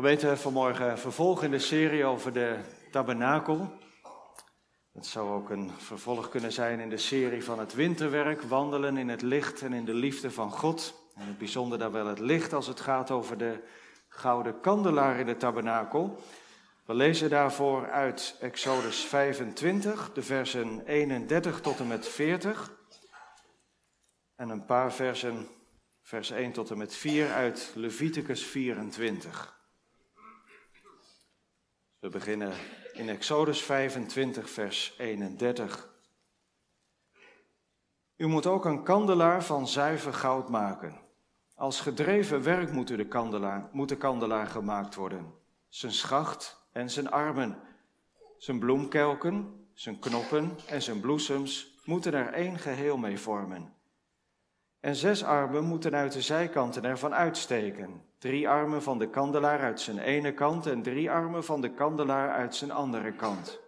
Gemeente, vanmorgen vervolg in de serie over de tabernakel. Het zou ook een vervolg kunnen zijn in de serie van het winterwerk, wandelen in het licht en in de liefde van God. En het bijzonder daar wel het licht als het gaat over de gouden kandelaar in de tabernakel. We lezen daarvoor uit Exodus 25, de versen 31 tot en met 40. En een paar versen, vers 1 tot en met 4 uit Leviticus 24. We beginnen in Exodus 25, vers 31. U moet ook een kandelaar van zuiver goud maken. Als gedreven werk moet, de kandelaar, moet de kandelaar gemaakt worden. Zijn schacht en zijn armen, zijn bloemkelken, zijn knoppen en zijn bloesems moeten er één geheel mee vormen. En zes armen moeten uit de zijkanten ervan uitsteken. Drie armen van de kandelaar uit zijn ene kant en drie armen van de kandelaar uit zijn andere kant.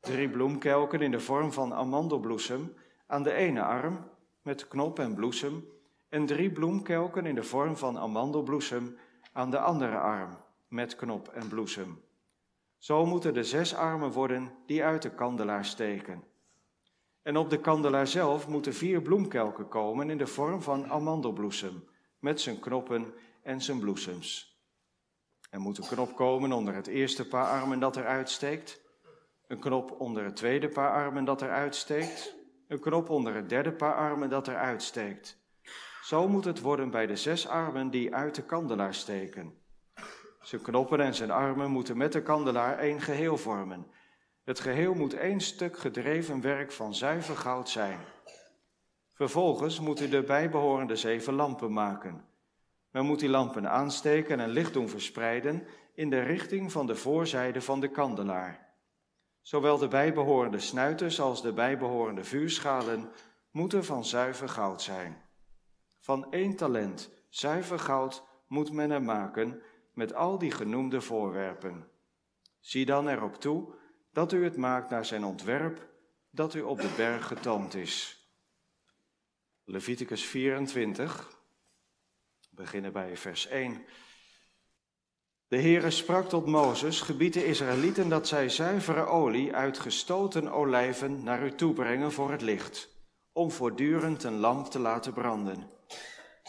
Drie bloemkelken in de vorm van amandelbloesem aan de ene arm met knop en bloesem en drie bloemkelken in de vorm van amandelbloesem aan de andere arm met knop en bloesem. Zo moeten de zes armen worden die uit de kandelaar steken. En op de kandelaar zelf moeten vier bloemkelken komen in de vorm van amandelbloesem, met zijn knoppen en zijn bloesems. Er moet een knop komen onder het eerste paar armen dat eruit steekt, een knop onder het tweede paar armen dat eruit steekt, een knop onder het derde paar armen dat eruit steekt. Zo moet het worden bij de zes armen die uit de kandelaar steken. Zijn knoppen en zijn armen moeten met de kandelaar één geheel vormen. Het geheel moet één stuk gedreven werk van zuiver goud zijn. Vervolgens moet u de bijbehorende zeven lampen maken. Men moet die lampen aansteken en licht doen verspreiden in de richting van de voorzijde van de kandelaar. Zowel de bijbehorende snuiters als de bijbehorende vuurschalen moeten van zuiver goud zijn. Van één talent zuiver goud moet men er maken met al die genoemde voorwerpen. Zie dan erop toe dat u het maakt naar zijn ontwerp dat u op de berg getoond is. Leviticus 24, beginnen bij vers 1. De Heere sprak tot Mozes, gebied de Israëlieten dat zij zuivere olie uit gestoten olijven naar u toebrengen voor het licht, om voortdurend een lamp te laten branden.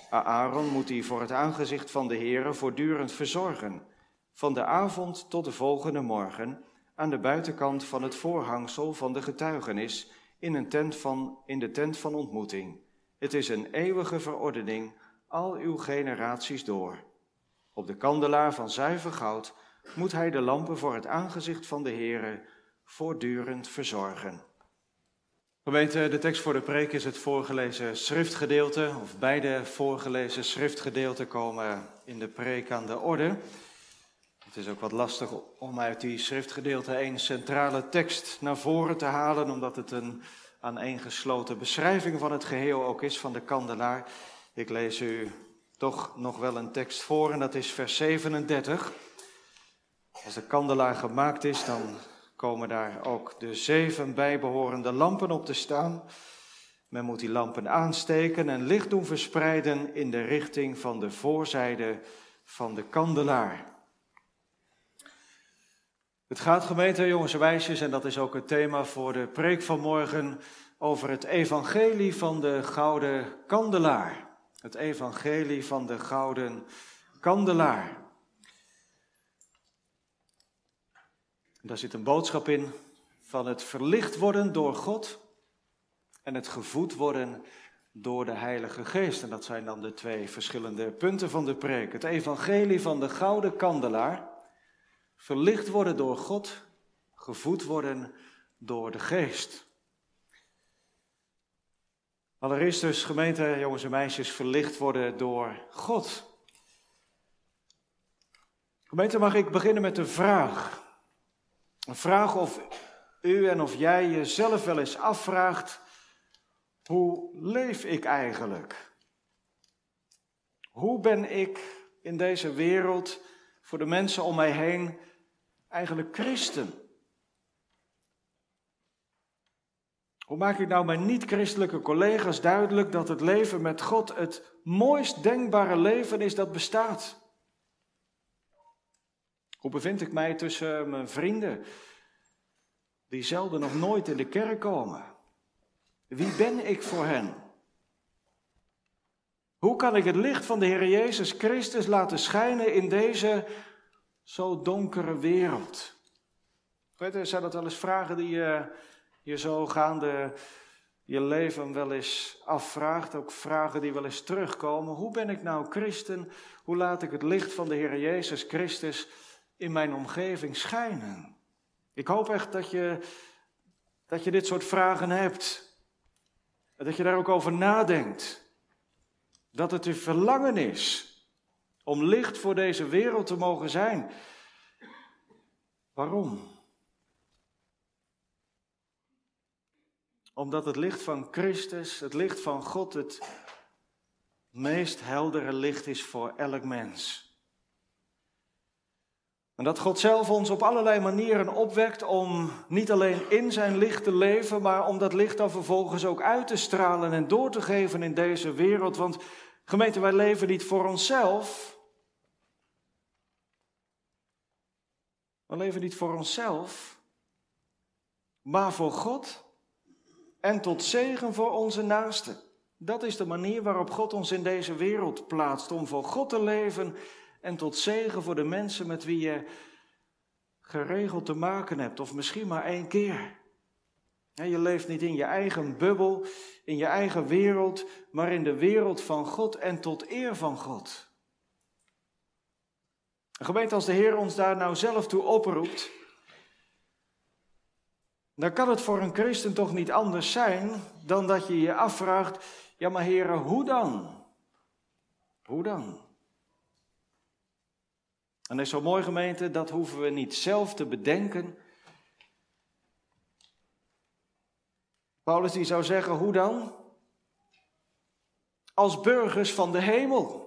Aaron moet die voor het aangezicht van de Heere voortdurend verzorgen, van de avond tot de volgende morgen, aan de buitenkant van het voorhangsel van de getuigenis in, een tent van, in de tent van ontmoeting. Het is een eeuwige verordening, al uw generaties door. Op de kandelaar van zuiver goud moet hij de lampen voor het aangezicht van de Heere voortdurend verzorgen. Gemeente, de tekst voor de preek is het voorgelezen schriftgedeelte, of beide voorgelezen schriftgedeelten komen in de preek aan de orde. Het is ook wat lastig om uit die schriftgedeelte een centrale tekst naar voren te halen, omdat het een aaneengesloten beschrijving van het geheel ook is van de kandelaar. Ik lees u toch nog wel een tekst voor en dat is vers 37. Als de kandelaar gemaakt is, dan komen daar ook de zeven bijbehorende lampen op te staan. Men moet die lampen aansteken en licht doen verspreiden in de richting van de voorzijde van de kandelaar. Het gaat gemeente, jongens en meisjes, en dat is ook het thema voor de preek van morgen, over het evangelie van de gouden kandelaar. Het evangelie van de gouden kandelaar. daar zit een boodschap in van het verlicht worden door God en het gevoed worden door de Heilige Geest. En dat zijn dan de twee verschillende punten van de preek. Het evangelie van de gouden kandelaar verlicht worden door God, gevoed worden door de geest. Allereerst dus gemeente, jongens en meisjes, verlicht worden door God. Gemeente, mag ik beginnen met een vraag. Een vraag of u en of jij jezelf wel eens afvraagt, hoe leef ik eigenlijk? Hoe ben ik in deze wereld voor de mensen om mij heen eigenlijk christen? Hoe maak ik nou mijn niet-christelijke collega's duidelijk dat het leven met God het mooist denkbare leven is dat bestaat? Hoe bevind ik mij tussen mijn vrienden die zelden of nooit in de kerk komen? Wie ben ik voor hen? Hoe kan ik het licht van de Heer Jezus Christus laten schijnen in deze zo donkere wereld? Weet zijn dat wel eens vragen die je, je zo gaande je leven wel eens afvraagt? Ook vragen die wel eens terugkomen. Hoe ben ik nou christen? Hoe laat ik het licht van de Heer Jezus Christus in mijn omgeving schijnen? Ik hoop echt dat je, dat je dit soort vragen hebt. Dat je daar ook over nadenkt. Dat het uw verlangen is om licht voor deze wereld te mogen zijn. Waarom? Omdat het licht van Christus, het licht van God, het meest heldere licht is voor elk mens. En dat God zelf ons op allerlei manieren opwekt om niet alleen in zijn licht te leven, maar om dat licht dan vervolgens ook uit te stralen en door te geven in deze wereld. Want gemeente, wij leven niet voor onszelf. We leven niet voor onszelf, maar voor God en tot zegen voor onze naasten. Dat is de manier waarop God ons in deze wereld plaatst, om voor God te leven en tot zegen voor de mensen met wie je geregeld te maken hebt, of misschien maar één keer. Je leeft niet in je eigen bubbel, in je eigen wereld, maar in de wereld van God en tot eer van God. Een gemeente als de Heer ons daar nou zelf toe oproept, dan kan het voor een christen toch niet anders zijn dan dat je je afvraagt, ja maar heren, hoe dan? Hoe dan? En is zo mooi gemeente, dat hoeven we niet zelf te bedenken. Paulus die zou zeggen, hoe dan? Als burgers van de hemel.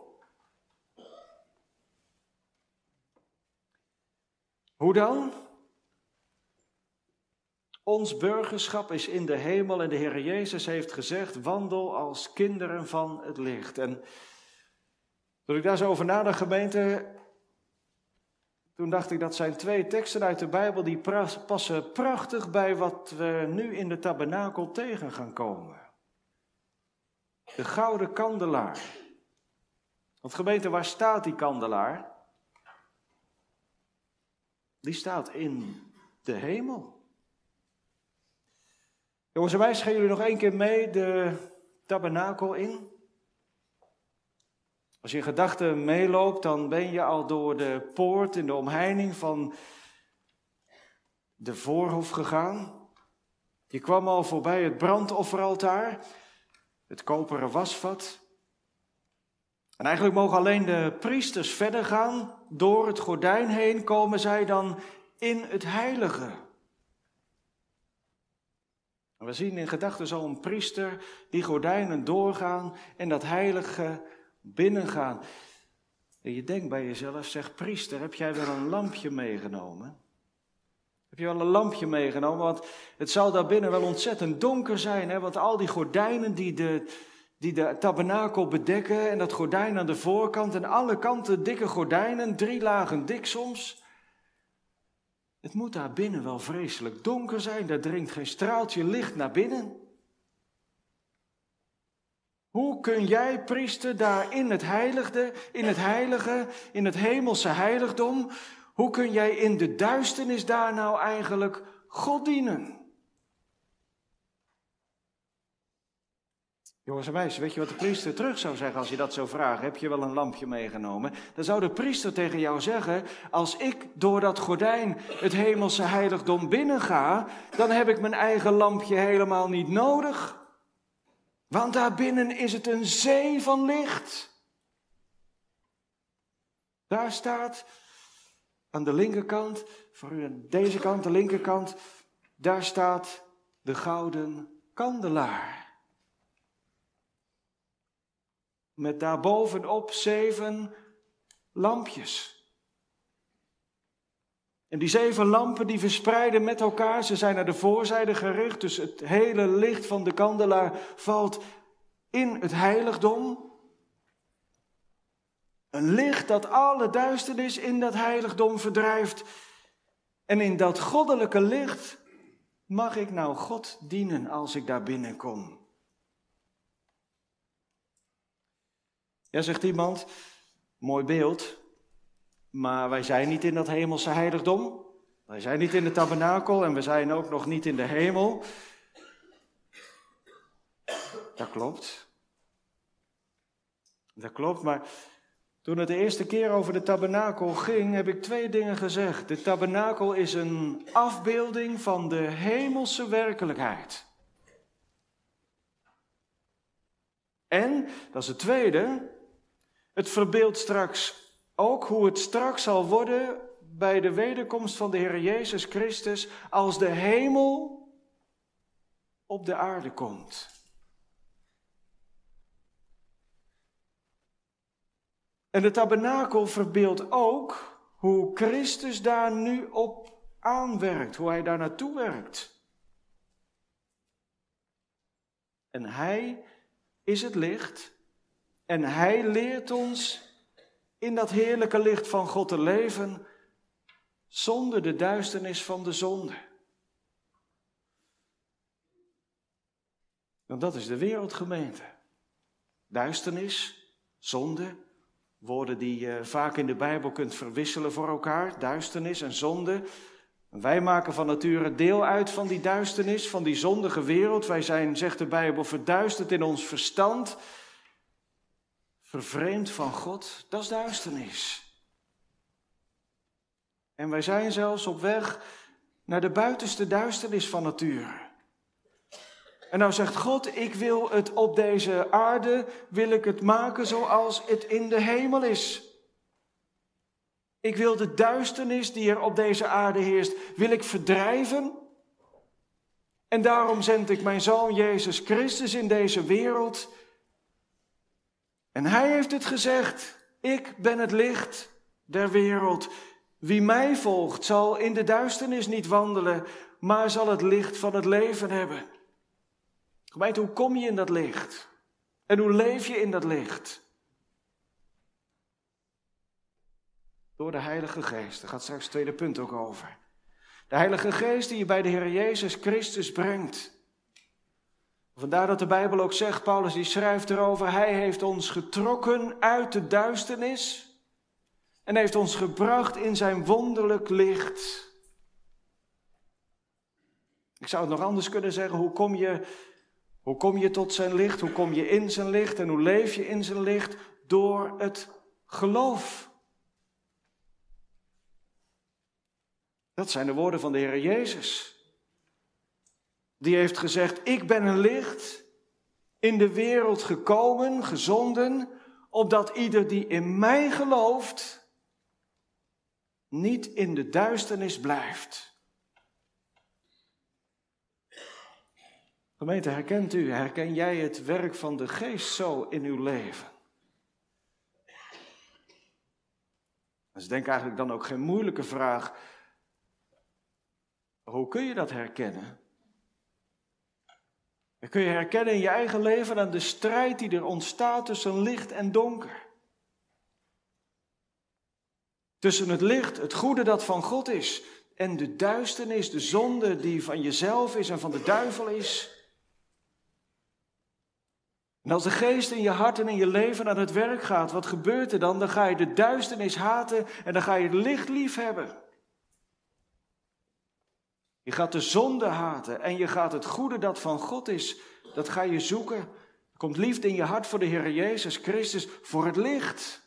Hoe dan? Ons burgerschap is in de hemel en de Heer Jezus heeft gezegd: wandel als kinderen van het licht. En toen ik daar zo over nadacht, gemeente, toen dacht ik dat zijn twee teksten uit de Bijbel die passen prachtig bij wat we nu in de tabernakel tegen gaan komen. De gouden kandelaar. Want gemeente, waar staat die kandelaar? Die staat in de hemel. Jongens en meisjes, gaan jullie nog één keer mee de tabernakel in? Als je in gedachten meeloopt, dan ben je al door de poort in de omheining van de voorhof gegaan. Je kwam al voorbij het brandofferaltaar, het koperen wasvat. En eigenlijk mogen alleen de priesters verder gaan. Door het gordijn heen komen zij dan in het heilige. We zien in gedachten zo een priester die gordijnen doorgaan en dat heilige binnengaan. En je denkt bij jezelf, zeg priester, heb jij wel een lampje meegenomen? Heb je wel een lampje meegenomen? Want het zal daar binnen wel ontzettend donker zijn. Hè? Want al die gordijnen die de, die de tabernakel bedekken en dat gordijn aan de voorkant en alle kanten dikke gordijnen, drie lagen dik soms. Het moet daar binnen wel vreselijk donker zijn, daar dringt geen straaltje licht naar binnen. Hoe kun jij, priester, daar in het heiligde, in het heilige, in het hemelse heiligdom, hoe kun jij in de duisternis daar nou eigenlijk God dienen? Jongens en meisjes, weet je wat de priester terug zou zeggen als je dat zou vragen? Heb je wel een lampje meegenomen? Dan zou de priester tegen jou zeggen: Als ik door dat gordijn het hemelse heiligdom binnenga, dan heb ik mijn eigen lampje helemaal niet nodig. Want daarbinnen is het een zee van licht. Daar staat aan de linkerkant, voor u aan deze kant, de linkerkant, daar staat de gouden kandelaar. Met daarbovenop zeven lampjes. En die zeven lampen die verspreiden met elkaar, ze zijn naar de voorzijde gericht, dus het hele licht van de kandelaar valt in het heiligdom. Een licht dat alle duisternis in dat heiligdom verdrijft. En in dat goddelijke licht mag ik nou God dienen als ik daar binnenkom. Ja, zegt iemand, mooi beeld, maar wij zijn niet in dat hemelse heiligdom. Wij zijn niet in de tabernakel en we zijn ook nog niet in de hemel. Dat klopt. Dat klopt, maar toen het de eerste keer over de tabernakel ging, heb ik twee dingen gezegd. De tabernakel is een afbeelding van de hemelse werkelijkheid. En, dat is het tweede, het verbeeldt straks ook hoe het straks zal worden bij de wederkomst van de Heer Jezus Christus als de hemel op de aarde komt. En de tabernakel verbeeldt ook hoe Christus daar nu op aanwerkt, hoe hij daar naartoe werkt. En hij is het licht en hij leert ons in dat heerlijke licht van God te leven zonder de duisternis van de zonde. Want dat is de wereldgemeente. Duisternis, zonde, woorden die je vaak in de Bijbel kunt verwisselen voor elkaar, duisternis en zonde. Wij maken van nature deel uit van die duisternis, van die zondige wereld. Wij zijn, zegt de Bijbel, verduisterd in ons verstand, vervreemd van God. Dat is duisternis. En wij zijn zelfs op weg naar de buitenste duisternis van nature. En nou zegt God, ik wil het op deze aarde, wil ik het maken zoals het in de hemel is. Ik wil de duisternis die er op deze aarde heerst, wil ik verdrijven. En daarom zend ik mijn zoon Jezus Christus in deze wereld. En hij heeft het gezegd, ik ben het licht der wereld. Wie mij volgt zal in de duisternis niet wandelen, maar zal het licht van het leven hebben. Gemeente, hoe kom je in dat licht? En hoe leef je in dat licht? Door de Heilige Geest. Daar gaat straks het tweede punt ook over. De Heilige Geest die je bij de Heer Jezus Christus brengt. Vandaar dat de Bijbel ook zegt, Paulus die schrijft erover, Hij heeft ons getrokken uit de duisternis en heeft ons gebracht in zijn wonderlijk licht. Ik zou het nog anders kunnen zeggen, hoe kom je, hoe kom je tot zijn licht, hoe kom je in zijn licht en hoe leef je in zijn licht? Door het geloof. Dat zijn de woorden van de Heer Jezus. Die heeft gezegd, ik ben een licht in de wereld gekomen, gezonden, opdat ieder die in mij gelooft, niet in de duisternis blijft. Gemeente, herkent u, herken jij het werk van de geest zo in uw leven? Dat is denk ik eigenlijk dan ook geen moeilijke vraag. Hoe kun je dat herkennen? Dat kun je herkennen in je eigen leven aan de strijd die er ontstaat tussen licht en donker. Tussen het licht, het goede dat van God is, en de duisternis, de zonde die van jezelf is en van de duivel is. En als de geest in je hart en in je leven aan het werk gaat, wat gebeurt er dan? Dan ga je de duisternis haten en dan ga je het licht lief hebben. Je gaat de zonde haten en je gaat het goede dat van God is, dat ga je zoeken. Er komt liefde in je hart voor de Heer Jezus Christus, voor het licht.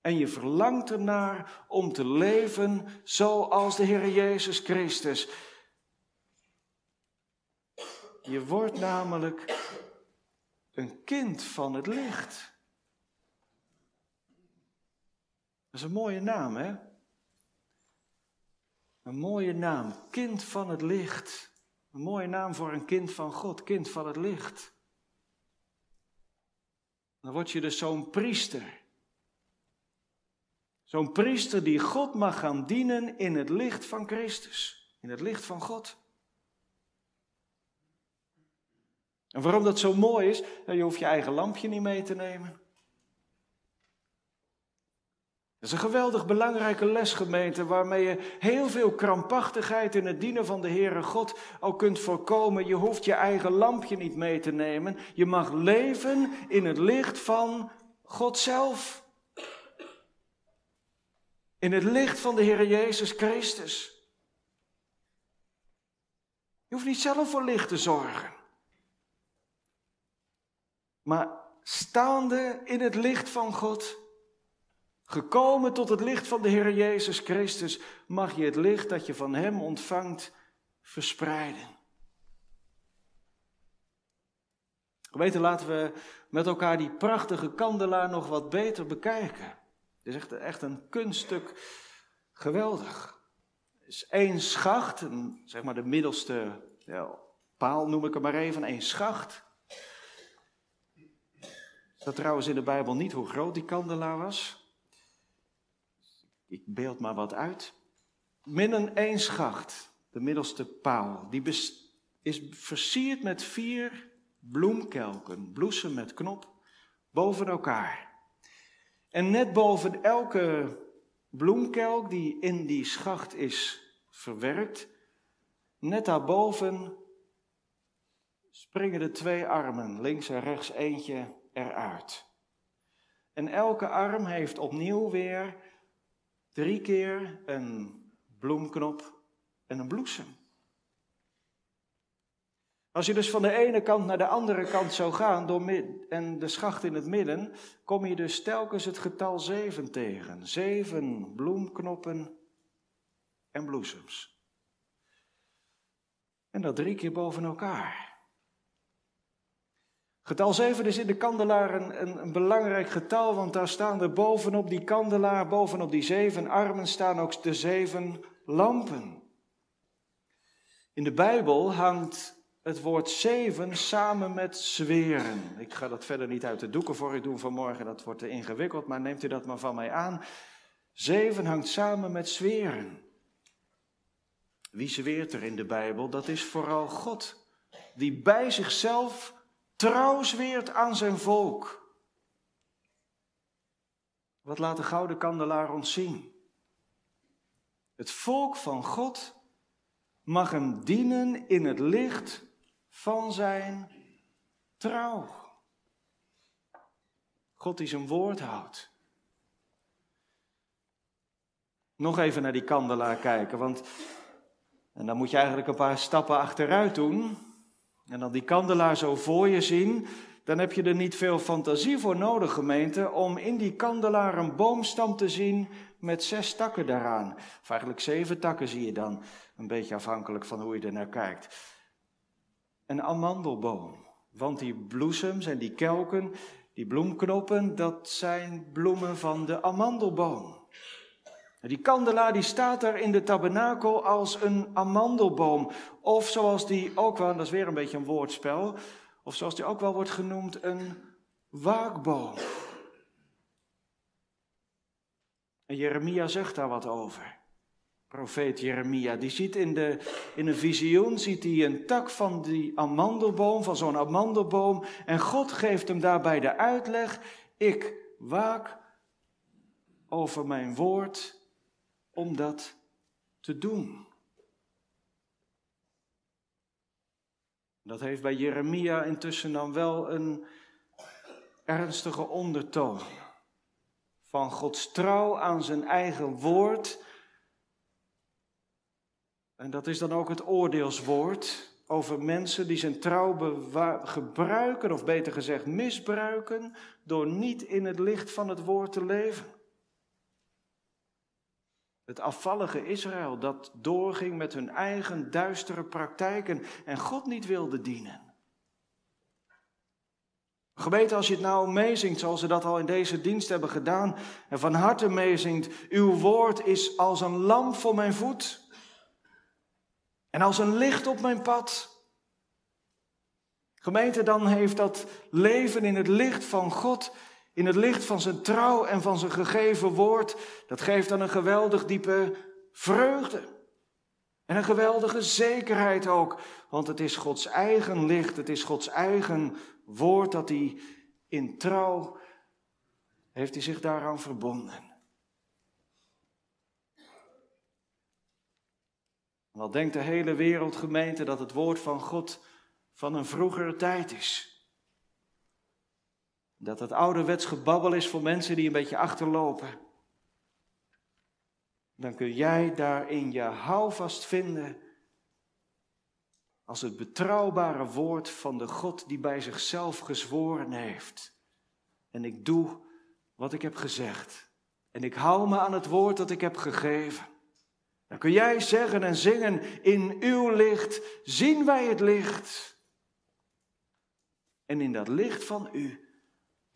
En je verlangt ernaar om te leven zoals de Heer Jezus Christus. Je wordt namelijk een kind van het licht. Dat is een mooie naam, hè? Een mooie naam, kind van het licht. Een mooie naam voor een kind van God, kind van het licht. Dan word je dus zo'n priester. Zo'n priester die God mag gaan dienen in het licht van Christus, in het licht van God. En waarom dat zo mooi is, je hoeft je eigen lampje niet mee te nemen. Dat is een geweldig belangrijke lesgemeente waarmee je heel veel krampachtigheid in het dienen van de Heere God ook kunt voorkomen. Je hoeft je eigen lampje niet mee te nemen. Je mag leven in het licht van God zelf. In het licht van de Heer Jezus Christus. Je hoeft niet zelf voor licht te zorgen. Maar staande in het licht van God, gekomen tot het licht van de Heer Jezus Christus, mag je het licht dat je van Hem ontvangt verspreiden. Geweten, laten we met elkaar die prachtige kandelaar nog wat beter bekijken. Het is echt, echt een kunststuk geweldig. Het is één schacht, zeg maar de middelste paal noem ik hem maar even, één schacht. Dat trouwens in de Bijbel niet hoe groot die kandelaar was. Ik beeld maar wat uit. Midden één schacht, de middelste paal, die is versierd met vier bloemkelken, bloesem met knop, boven elkaar. En net boven elke bloemkelk die in die schacht is verwerkt, net daarboven springen de twee armen, links en rechts eentje eruit. En elke arm heeft opnieuw weer drie keer een bloemknop en een bloesem. Als je dus van de ene kant naar de andere kant zou gaan door en de schacht in het midden, kom je dus telkens het getal zeven tegen. Zeven bloemknoppen en bloesems. En dat drie keer boven elkaar. Getal 7 is in de kandelaar een, een, belangrijk getal, want daar staan er bovenop die kandelaar, bovenop die zeven armen, staan ook de zeven lampen. In de Bijbel hangt het woord zeven samen met zweren. Ik ga dat verder niet uit de doeken voor u doen vanmorgen, dat wordt te ingewikkeld, maar neemt u dat maar van mij aan. Zeven hangt samen met zweren. Wie zweert er in de Bijbel? Dat is vooral God, die bij zichzelf trouw zweert aan zijn volk. Wat laat de gouden kandelaar ons zien? Het volk van God mag hem dienen in het licht van zijn trouw. God die zijn woord houdt. Nog even naar die kandelaar kijken, want en dan moet je eigenlijk een paar stappen achteruit doen. En dan die kandelaar zo voor je zien, dan heb je er niet veel fantasie voor nodig, gemeente, om in die kandelaar een boomstam te zien met zes takken daaraan. Of eigenlijk zeven takken zie je dan, een beetje afhankelijk van hoe je er naar kijkt. Een amandelboom, want die bloesems en die kelken, die bloemknoppen, dat zijn bloemen van de amandelboom. Die kandelaar die staat daar in de tabernakel als een amandelboom. Of zoals die ook wel, dat is weer een beetje een woordspel, of zoals die ook wel wordt genoemd, een waakboom. En Jeremia zegt daar wat over. Profeet Jeremia, die ziet in, de, in een visioen ziet hij een tak van die amandelboom, van zo'n amandelboom. En God geeft hem daarbij de uitleg, ik waak over mijn woord om dat te doen. Dat heeft bij Jeremia intussen dan wel een ernstige ondertoon. Van Gods trouw aan zijn eigen woord. En dat is dan ook het oordeelswoord over mensen die zijn trouw gebruiken, of beter gezegd misbruiken, door niet in het licht van het woord te leven. Het afvallige Israël dat doorging met hun eigen duistere praktijken en God niet wilde dienen. Gemeente, als je het nou meezingt zoals ze dat al in deze dienst hebben gedaan en van harte meezingt, uw woord is als een lamp voor mijn voet en als een licht op mijn pad. Gemeente, dan heeft dat leven in het licht van God in het licht van zijn trouw en van zijn gegeven woord, dat geeft dan een geweldig diepe vreugde. En een geweldige zekerheid ook, want het is Gods eigen licht, het is Gods eigen woord dat hij in trouw heeft hij zich daaraan verbonden. Al denkt de hele wereldgemeente dat het woord van God van een vroegere tijd is. Dat het ouderwets gebabbel is voor mensen die een beetje achterlopen. Dan kun jij daarin je houvast vinden als het betrouwbare woord van de God die bij zichzelf gezworen heeft. En ik doe wat ik heb gezegd. En ik hou me aan het woord dat ik heb gegeven. Dan kun jij zeggen en zingen, in uw licht zien wij het licht. En in dat licht van u,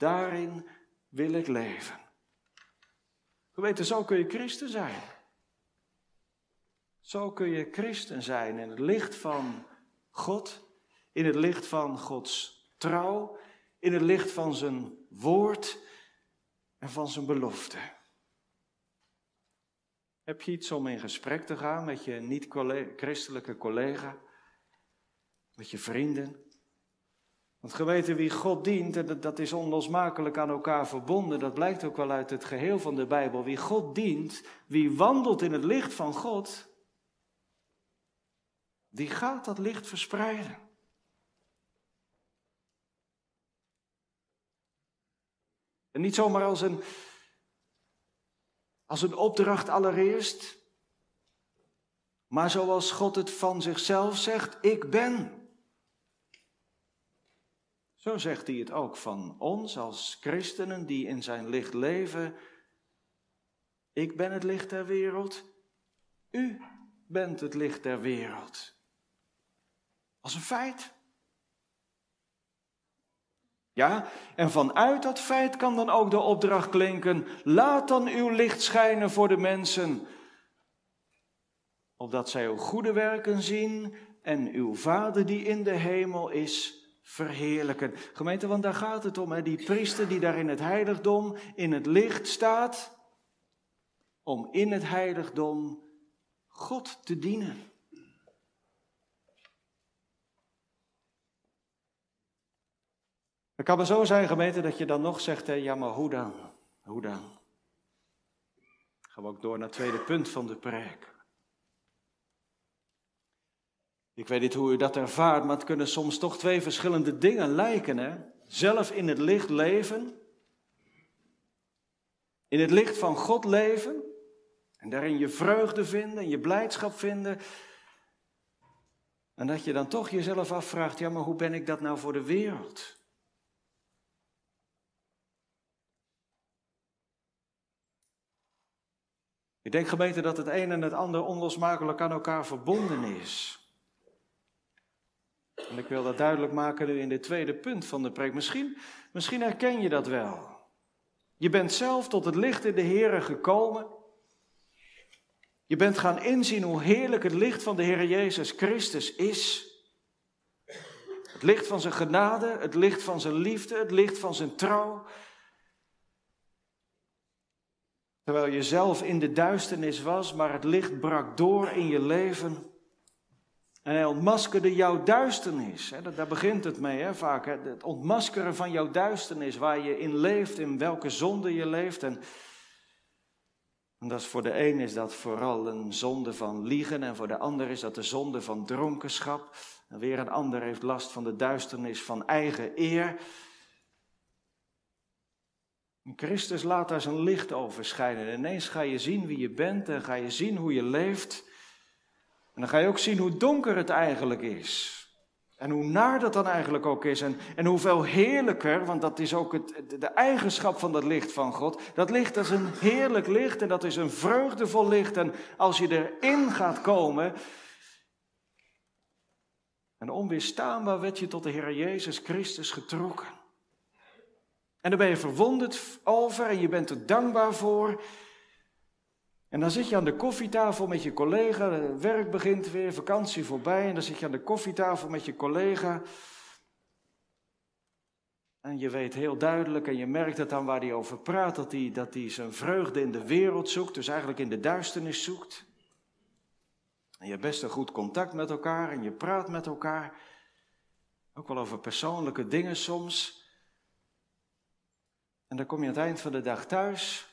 daarin wil ik leven. Geweten, zo kun je christen zijn. Zo kun je christen zijn in het licht van God, in het licht van Gods trouw, in het licht van zijn woord en van zijn belofte. Heb je iets om in gesprek te gaan met je niet-christelijke collega, met je vrienden? Want geweten wie God dient, dat is onlosmakelijk aan elkaar verbonden. Dat blijkt ook wel uit het geheel van de Bijbel. Wie God dient, wie wandelt in het licht van God, die gaat dat licht verspreiden. En niet zomaar als een, als een opdracht allereerst, maar zoals God het van zichzelf zegt, ik ben. Zo zegt hij het ook van ons als christenen die in zijn licht leven. Ik ben het licht der wereld, u bent het licht der wereld. Als een feit. Ja, en vanuit dat feit kan dan ook de opdracht klinken: laat dan uw licht schijnen voor de mensen, opdat zij uw goede werken zien en uw Vader die in de hemel is, verheerlijken. Gemeente, want daar gaat het om, hè? die priester die daar in het heiligdom in het licht staat, om in het heiligdom God te dienen. Het kan maar zo zijn, gemeente, dat je dan nog zegt, hè, ja maar hoe dan? Hoe dan? Gaan we ook door naar het tweede punt van de preek. Ik weet niet hoe u dat ervaart, maar het kunnen soms toch twee verschillende dingen lijken. Hè? Zelf in het licht leven, in het licht van God leven en daarin je vreugde vinden en je blijdschap vinden. En dat je dan toch jezelf afvraagt, ja maar hoe ben ik dat nou voor de wereld? Ik denk gemeente dat het een en het ander onlosmakelijk aan elkaar verbonden is. En ik wil dat duidelijk maken nu in dit tweede punt van de preek. Misschien, misschien herken je dat wel. Je bent zelf tot het licht in de Here gekomen. Je bent gaan inzien hoe heerlijk het licht van de Heer Jezus Christus is. Het licht van zijn genade, het licht van zijn liefde, het licht van zijn trouw. Terwijl je zelf in de duisternis was, maar het licht brak door in je leven. En hij ontmaskerde jouw duisternis. Daar begint het mee, vaak. Het ontmaskeren van jouw duisternis, waar je in leeft, in welke zonde je leeft. En, dat is voor de een is dat vooral een zonde van liegen, en voor de ander is dat de zonde van dronkenschap. En weer een ander heeft last van de duisternis van eigen eer. Christus laat daar zijn licht over schijnen. En ineens ga je zien wie je bent en ga je zien hoe je leeft. En dan ga je ook zien hoe donker het eigenlijk is. En hoe naar dat dan eigenlijk ook is. En, en hoeveel heerlijker, want dat is ook het, de eigenschap van dat licht van God. Dat licht is een heerlijk licht en dat is een vreugdevol licht. En als je erin gaat komen. En onweerstaanbaar werd je tot de Heer Jezus Christus getrokken. En daar ben je verwonderd over en je bent er dankbaar voor. En dan zit je aan de koffietafel met je collega, werk begint weer, vakantie voorbij, en dan zit je aan de koffietafel met je collega. En je weet heel duidelijk, en je merkt het dan waar hij over praat, dat hij, dat hij zijn vreugde in de wereld zoekt, dus eigenlijk in de duisternis zoekt. En je hebt best een goed contact met elkaar en je praat met elkaar. Ook wel over persoonlijke dingen soms. En dan kom je aan het eind van de dag thuis.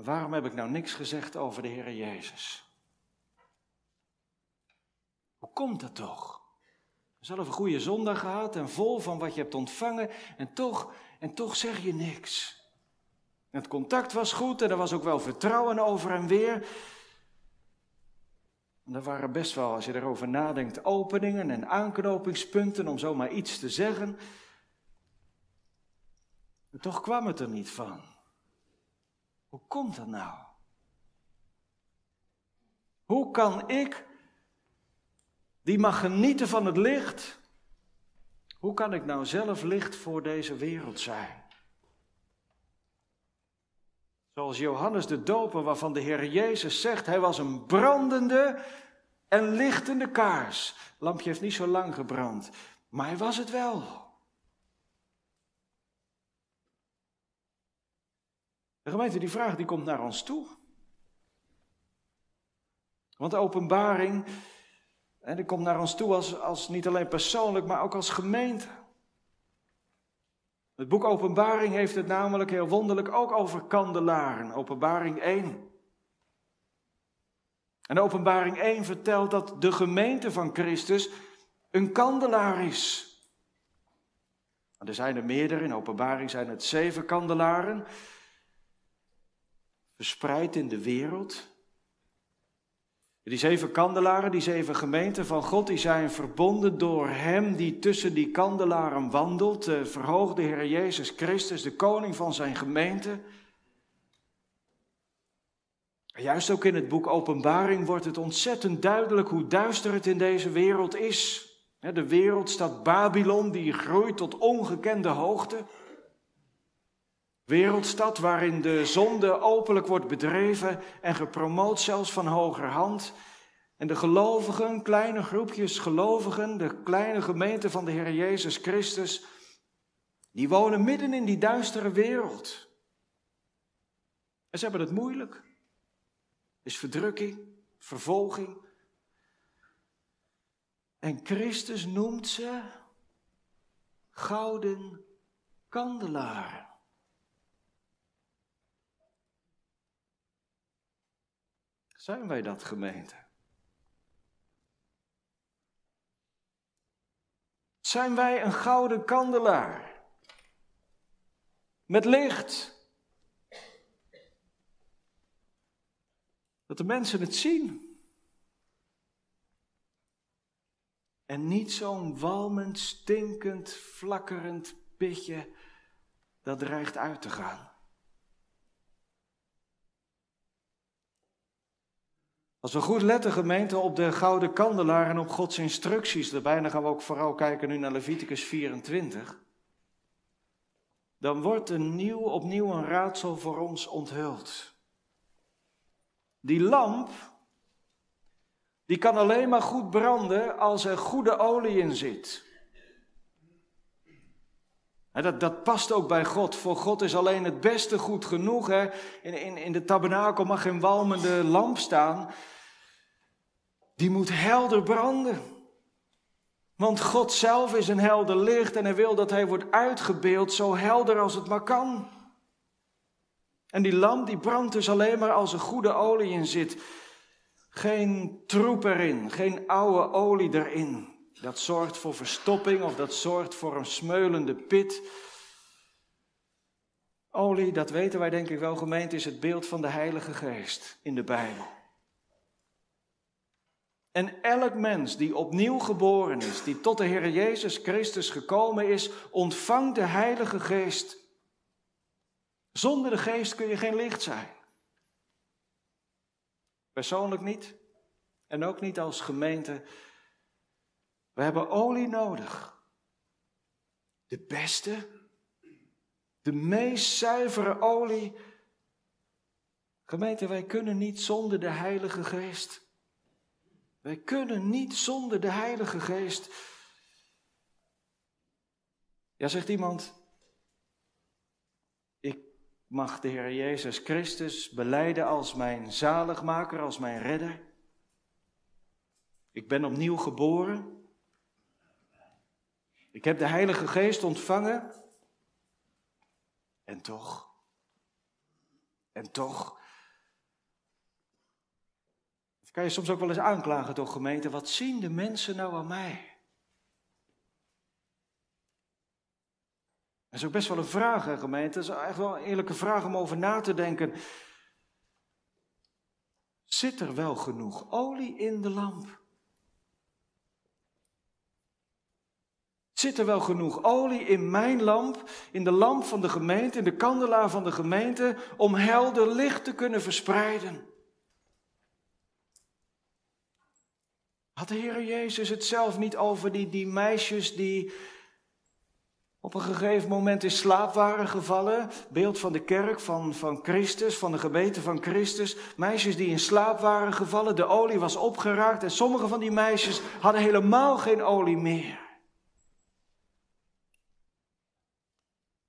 En waarom heb ik nou niks gezegd over de Heer Jezus? Hoe komt dat toch? Zelf een goede zondag gehad en vol van wat je hebt ontvangen en toch, en toch zeg je niks. Het contact was goed en er was ook wel vertrouwen over en weer. En er waren best wel, als je erover nadenkt, openingen en aanknopingspunten om zomaar iets te zeggen. Maar toch kwam het er niet van. Hoe komt dat nou? Hoe kan ik, die mag genieten van het licht, hoe kan ik nou zelf licht voor deze wereld zijn? Zoals Johannes de Doper, waarvan de Heer Jezus zegt, hij was een brandende en lichtende kaars. Lampje heeft niet zo lang gebrand, maar hij was het wel. De gemeente, die vraag die komt naar ons toe. Want de openbaring, en die komt naar ons toe als, als niet alleen persoonlijk, maar ook als gemeente. Het boek Openbaring heeft het namelijk heel wonderlijk ook over kandelaren. Openbaring 1. En Openbaring 1 vertelt dat de gemeente van Christus een kandelaar is. Er zijn er meerdere, in Openbaring zijn het zeven kandelaren, verspreid in de wereld. Die zeven kandelaren, die zeven gemeenten van God, die zijn verbonden door Hem die tussen die kandelaren wandelt, de verhoogde Heer Jezus Christus, de koning van zijn gemeente. juist ook in het boek Openbaring wordt het ontzettend duidelijk hoe duister het in deze wereld is. De wereldstad Babylon die groeit tot ongekende hoogte. Wereldstad waarin de zonde openlijk wordt bedreven en gepromoot zelfs van hoger hand. En de gelovigen, kleine groepjes gelovigen, de kleine gemeente van de Heer Jezus Christus, die wonen midden in die duistere wereld. En ze hebben het moeilijk. Er is verdrukking, vervolging. En Christus noemt ze gouden kandelaren. Zijn wij dat gemeente? Zijn wij een gouden kandelaar? Met licht. Dat de mensen het zien. En niet zo'n walmend, stinkend, flakkerend pitje dat dreigt uit te gaan. Als we goed letten, gemeente, op de gouden kandelaar en op Gods instructies, daarbij dan gaan we ook vooral kijken nu naar Leviticus 24, dan wordt een nieuw, opnieuw een raadsel voor ons onthuld. Die lamp, die kan alleen maar goed branden als er goede olie in zit. Dat, dat past ook bij God. Voor God is alleen het beste goed genoeg. Hè? In, in, in de tabernakel mag geen walmende lamp staan die moet helder branden. Want God zelf is een helder licht en hij wil dat hij wordt uitgebeeld zo helder als het maar kan. En die lamp die brandt dus alleen maar als er goede olie in zit. Geen troep erin, geen oude olie erin. Dat zorgt voor verstopping of dat zorgt voor een smeulende pit. Olie, dat weten wij denk ik wel gemeend, is het beeld van de Heilige Geest in de Bijbel. En elk mens die opnieuw geboren is, die tot de Heer Jezus Christus gekomen is, ontvangt de Heilige Geest. Zonder de Geest kun je geen licht zijn. Persoonlijk niet en ook niet als gemeente. We hebben olie nodig. De beste, de meest zuivere olie. Gemeente, wij kunnen niet zonder de Heilige Geest. Wij kunnen niet zonder de Heilige Geest. Ja, zegt iemand, ik mag de Heer Jezus Christus beleiden als mijn zaligmaker, als mijn redder. Ik ben opnieuw geboren. Ik heb de Heilige Geest ontvangen. En toch, en toch, kan je soms ook wel eens aanklagen toch gemeente, wat zien de mensen nou aan mij? Dat is ook best wel een vraag, hè, gemeente. Dat is echt wel een eerlijke vraag om over na te denken. Zit er wel genoeg olie in de lamp? Zit er wel genoeg olie in mijn lamp, in de lamp van de gemeente, in de kandelaar van de gemeente, om helder licht te kunnen verspreiden? Had de Heer Jezus het zelf niet over die, die meisjes die op een gegeven moment in slaap waren gevallen? Beeld van de kerk, van, van Christus, van de gemeente van Christus. Meisjes die in slaap waren gevallen, de olie was opgeraakt en sommige van die meisjes hadden helemaal geen olie meer.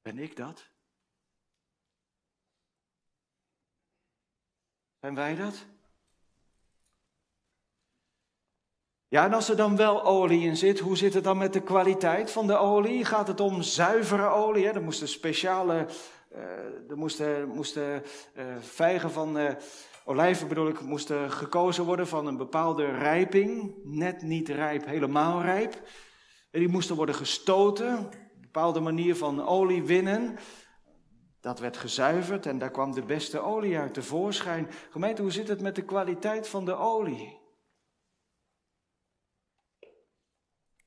Ben ik dat? Zijn wij dat? Ja, en als er dan wel olie in zit, hoe zit het dan met de kwaliteit van de olie? Gaat het om zuivere olie? Hè? Er moesten speciale, uh, er moesten, moesten uh, vijgen van uh, olijven bedoel ik, moesten gekozen worden van een bepaalde rijping. Net niet rijp, helemaal rijp. En die moesten worden gestoten, bepaalde manier van olie winnen. Dat werd gezuiverd en daar kwam de beste olie uit tevoorschijn. Gemeente, hoe zit het met de kwaliteit van de olie?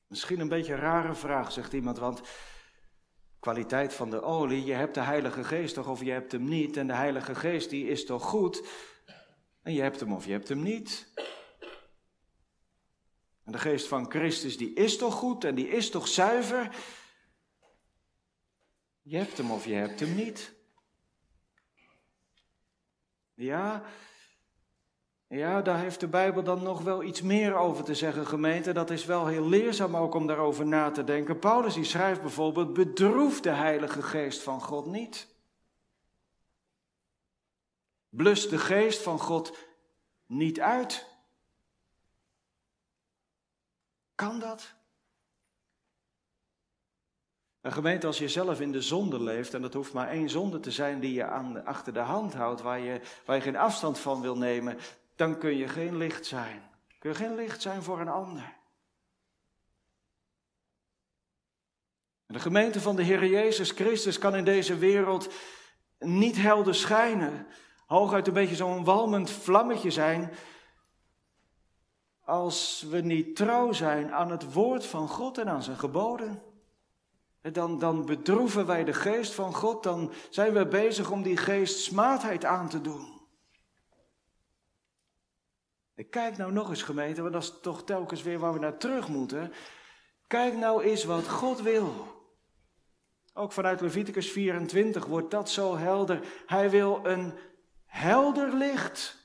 Misschien een beetje een rare vraag, zegt iemand, want kwaliteit van de olie, je hebt de Heilige Geest toch of je hebt hem niet. En de Heilige Geest die is toch goed en je hebt hem of je hebt hem niet. En de Geest van Christus die is toch goed en die is toch zuiver. Je hebt hem of je hebt hem niet. Ja, ja, daar heeft de Bijbel dan nog wel iets meer over te zeggen, gemeente. Dat is wel heel leerzaam ook om daarover na te denken. Paulus die schrijft bijvoorbeeld, bedroef de Heilige Geest van God niet. Blus de Geest van God niet uit. Kan dat? Een gemeente, als je zelf in de zonde leeft, en dat hoeft maar één zonde te zijn die je aan, achter de hand houdt, waar je, waar je geen afstand van wil nemen, dan kun je geen licht zijn. Kun je geen licht zijn voor een ander. De gemeente van de Heer Jezus Christus kan in deze wereld niet helder schijnen. Hooguit een beetje zo'n walmend vlammetje zijn. Als we niet trouw zijn aan het woord van God en aan zijn geboden. Dan, dan bedroeven wij de geest van God. Dan zijn we bezig om die geest smaadheid aan te doen. Ik kijk nou nog eens gemeente, want dat is toch telkens weer waar we naar terug moeten. Kijk nou eens wat God wil. Ook vanuit Leviticus 24 wordt dat zo helder. Hij wil een helder licht.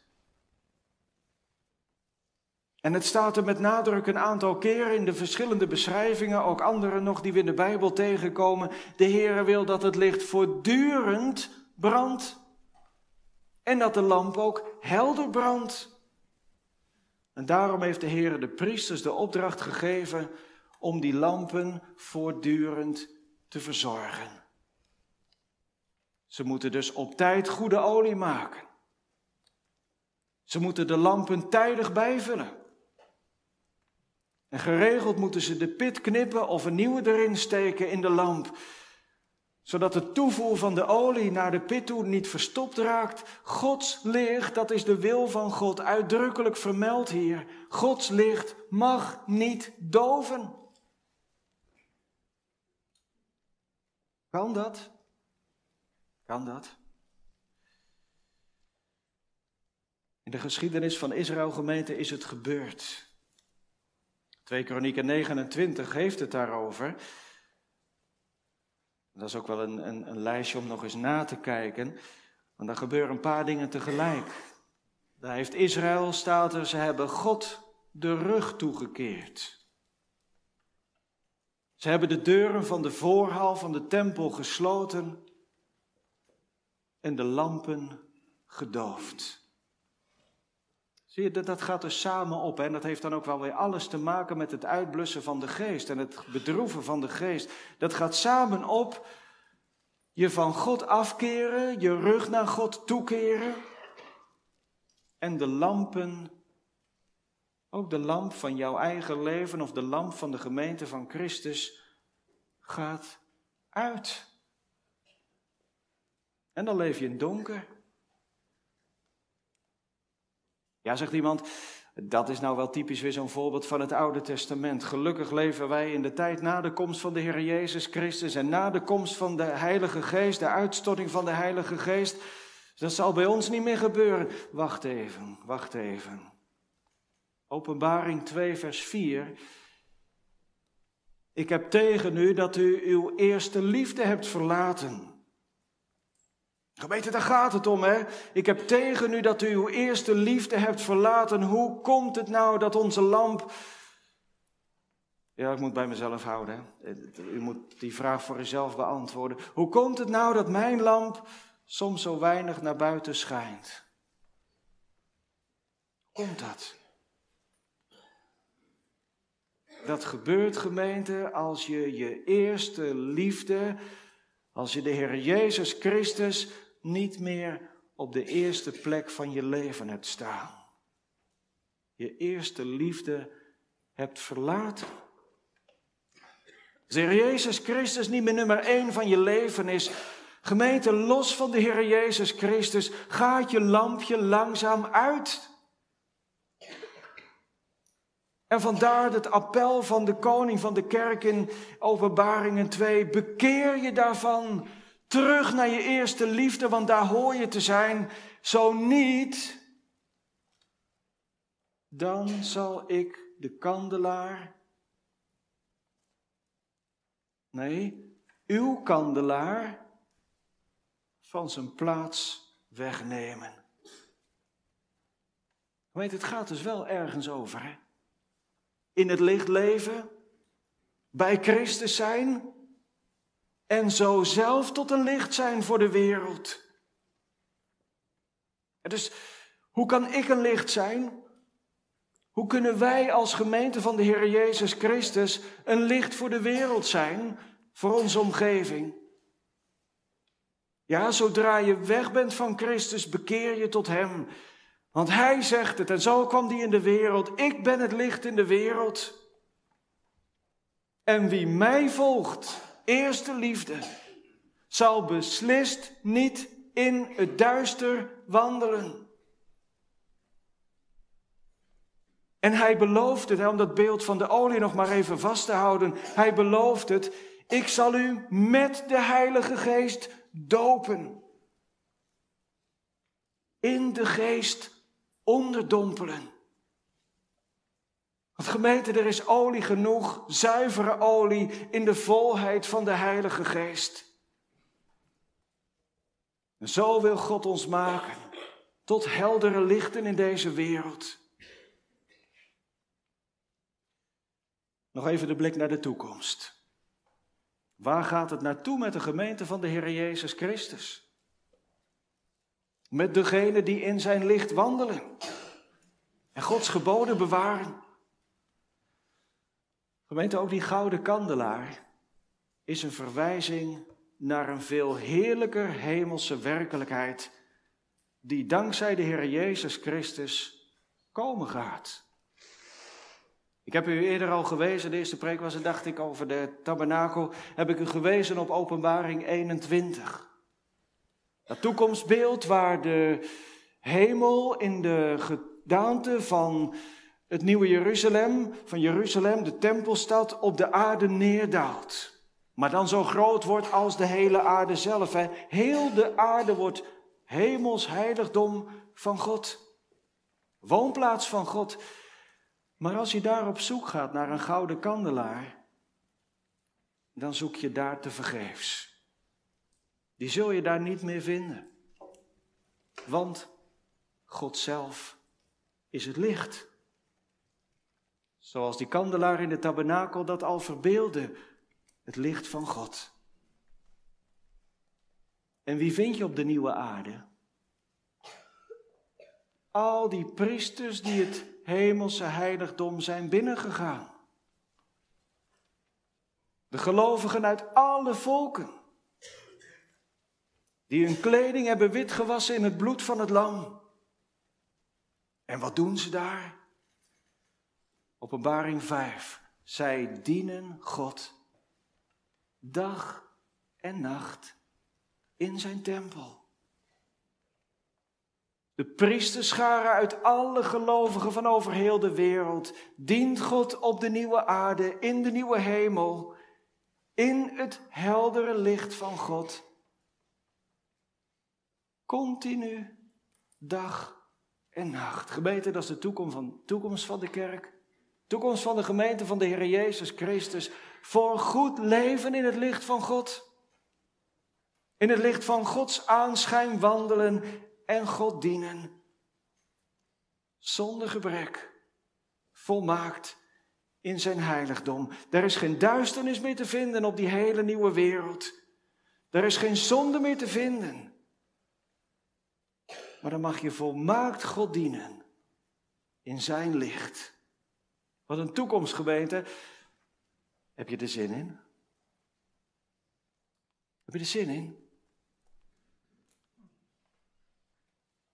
En het staat er met nadruk een aantal keren in de verschillende beschrijvingen, ook andere nog die we in de Bijbel tegenkomen. De Heere wil dat het licht voortdurend brandt en dat de lamp ook helder brandt. En daarom heeft de Heer de priesters de opdracht gegeven om die lampen voortdurend te verzorgen. Ze moeten dus op tijd goede olie maken. Ze moeten de lampen tijdig bijvullen. En geregeld moeten ze de pit knippen of een nieuwe erin steken in de lamp, zodat de toevoer van de olie naar de pit toe niet verstopt raakt. Gods licht, dat is de wil van God, uitdrukkelijk vermeld hier. Gods licht mag niet doven. Kan dat? Kan dat? In de geschiedenis van Israël gemeente is het gebeurd. 2 Kronieken 29 heeft het daarover. Dat is ook wel een, een, een lijstje om nog eens na te kijken. Want dan gebeuren een paar dingen tegelijk. Daar heeft Israël, staat er, ze hebben God de rug toegekeerd. Ze hebben de deuren van de voorhal van de tempel gesloten. en de lampen gedoofd. Zie je, dat, dat gaat er samen op. Hè? En dat heeft dan ook wel weer alles te maken met het uitblussen van de geest en het bedroeven van de geest. Dat gaat samen op je van God afkeren, je rug naar God toekeren. En de lampen, ook de lamp van jouw eigen leven of de lamp van de gemeente van Christus, gaat uit. En dan leef je in donker. Ja, zegt iemand, dat is nou wel typisch weer zo'n voorbeeld van het Oude Testament. Gelukkig leven wij in de tijd na de komst van de Heer Jezus Christus en na de komst van de Heilige Geest, de uitstorting van de Heilige Geest. Dat zal bij ons niet meer gebeuren. Wacht even, wacht even. Openbaring 2, vers 4. Ik heb tegen u dat u uw eerste liefde hebt verlaten. Gemeente, daar gaat het om, hè? Ik heb tegen u dat u uw eerste liefde hebt verlaten. Hoe komt het nou dat onze lamp. Ja, ik moet bij mezelf houden. Hè? U moet die vraag voor uzelf beantwoorden. Hoe komt het nou dat mijn lamp soms zo weinig naar buiten schijnt? Komt dat? Dat gebeurt, gemeente, als je je eerste liefde, als je de Heer Jezus Christus niet meer op de eerste plek van je leven hebt staan. Je eerste liefde hebt verlaten. Als de Heer Jezus Christus niet meer nummer één van je leven is, gemeente los van de Heer Jezus Christus, gaat je lampje langzaam uit. En vandaar het appel van de koning van de kerk in Openbaringen 2, bekeer je daarvan Terug naar je eerste liefde, want daar hoor je te zijn. Zo niet, dan zal ik de kandelaar, nee, uw kandelaar, van zijn plaats wegnemen. Weet, het gaat dus wel ergens over. Hè? In het licht leven, bij Christus zijn, en zo zelf tot een licht zijn voor de wereld. dus hoe kan ik een licht zijn? Hoe kunnen wij als gemeente van de Heer Jezus Christus een licht voor de wereld zijn, voor onze omgeving? Ja, zodra je weg bent van Christus, bekeer je tot Hem. Want Hij zegt het, en zo kwam Hij in de wereld. Ik ben het licht in de wereld. En wie mij volgt, eerste liefde zal beslist niet in het duister wandelen. En hij belooft het, om dat beeld van de olie nog maar even vast te houden. Hij belooft het, ik zal u met de Heilige Geest dopen. In de geest onderdompelen. Want gemeente, er is olie genoeg, zuivere olie in de volheid van de Heilige Geest. En zo wil God ons maken tot heldere lichten in deze wereld. Nog even de blik naar de toekomst. Waar gaat het naartoe met de gemeente van de Heer Jezus Christus? Met degenen die in zijn licht wandelen en Gods geboden bewaren. Gemeente, ook die gouden kandelaar is een verwijzing naar een veel heerlijker hemelse werkelijkheid die dankzij de Heer Jezus Christus komen gaat. Ik heb u eerder al gewezen, de eerste preek was het, dacht ik, over de tabernakel, heb ik u gewezen op openbaring 21. Dat toekomstbeeld waar de hemel in de gedaante van het nieuwe Jeruzalem, van Jeruzalem, de tempelstad, op de aarde neerdaalt. Maar dan zo groot wordt als de hele aarde zelf. Hè. Heel de aarde wordt hemels heiligdom van God. Woonplaats van God. Maar als je daar op zoek gaat naar een gouden kandelaar, dan zoek je daar te vergeefs. Die zul je daar niet meer vinden. Want God zelf is het licht. Zoals die kandelaar in de tabernakel dat al verbeelde, het licht van God. En wie vind je op de nieuwe aarde? Al die priesters die het hemelse heiligdom zijn binnengegaan. De gelovigen uit alle volken. Die hun kleding hebben witgewassen in het bloed van het lam. En wat doen ze daar? Openbaring 5. Zij dienen God dag en nacht in zijn tempel. De priesterscharen uit alle gelovigen van over heel de wereld dient God op de nieuwe aarde, in de nieuwe hemel, in het heldere licht van God. Continu, dag en nacht. Gemeente, dat is de toekomst van, toekomst van de kerk. Toekomst van de gemeente van de Heer Jezus Christus. Voor goed leven in het licht van God. In het licht van Gods aanschijn wandelen en God dienen. Zonder gebrek. Volmaakt in zijn heiligdom. Er is geen duisternis meer te vinden op die hele nieuwe wereld. Er is geen zonde meer te vinden. Maar dan mag je volmaakt God dienen in zijn licht. Wat een toekomstgemeente. Heb je er zin in? Heb je er zin in?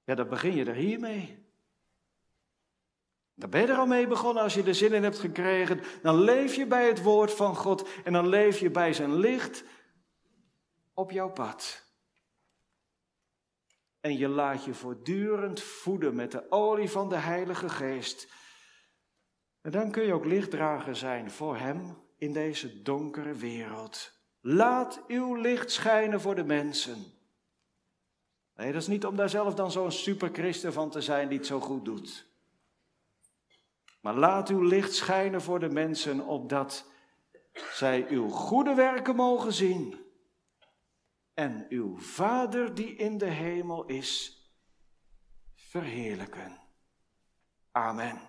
Ja, dan begin je er hiermee. Dan ben je er al mee begonnen als je er zin in hebt gekregen. Dan leef je bij het woord van God en dan leef je bij zijn licht op jouw pad. En je laat je voortdurend voeden met de olie van de Heilige Geest. En dan kun je ook lichtdrager zijn voor Hem in deze donkere wereld. Laat uw licht schijnen voor de mensen. Nee, dat is niet om daar zelf dan zo'n superchristen van te zijn die het zo goed doet. Maar laat uw licht schijnen voor de mensen, opdat zij uw goede werken mogen zien. En uw Vader die in de hemel is, verheerlijken. Amen.